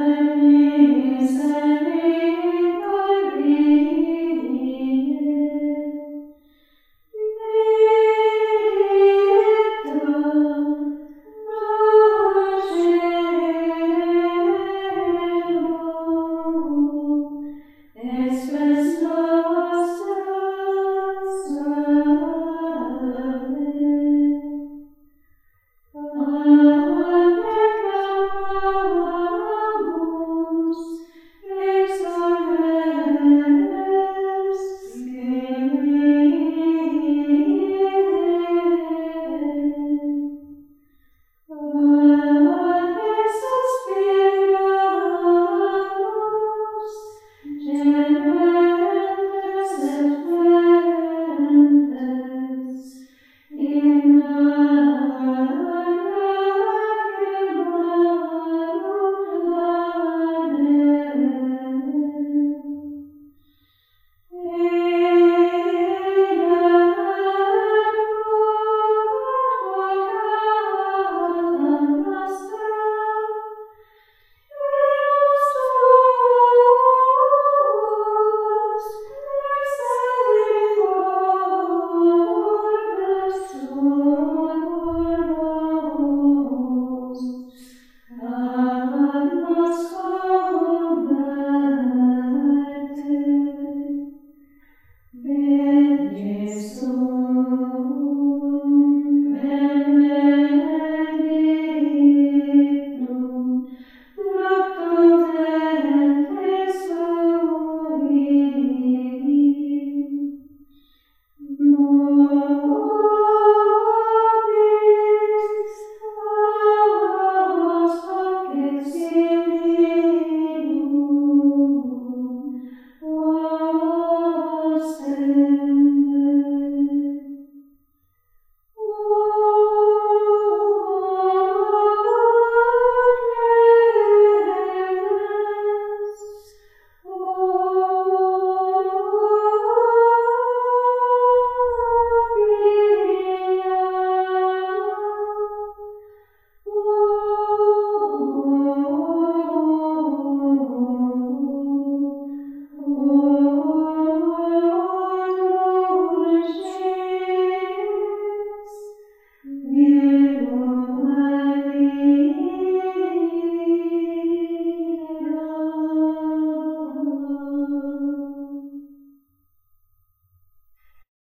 mihi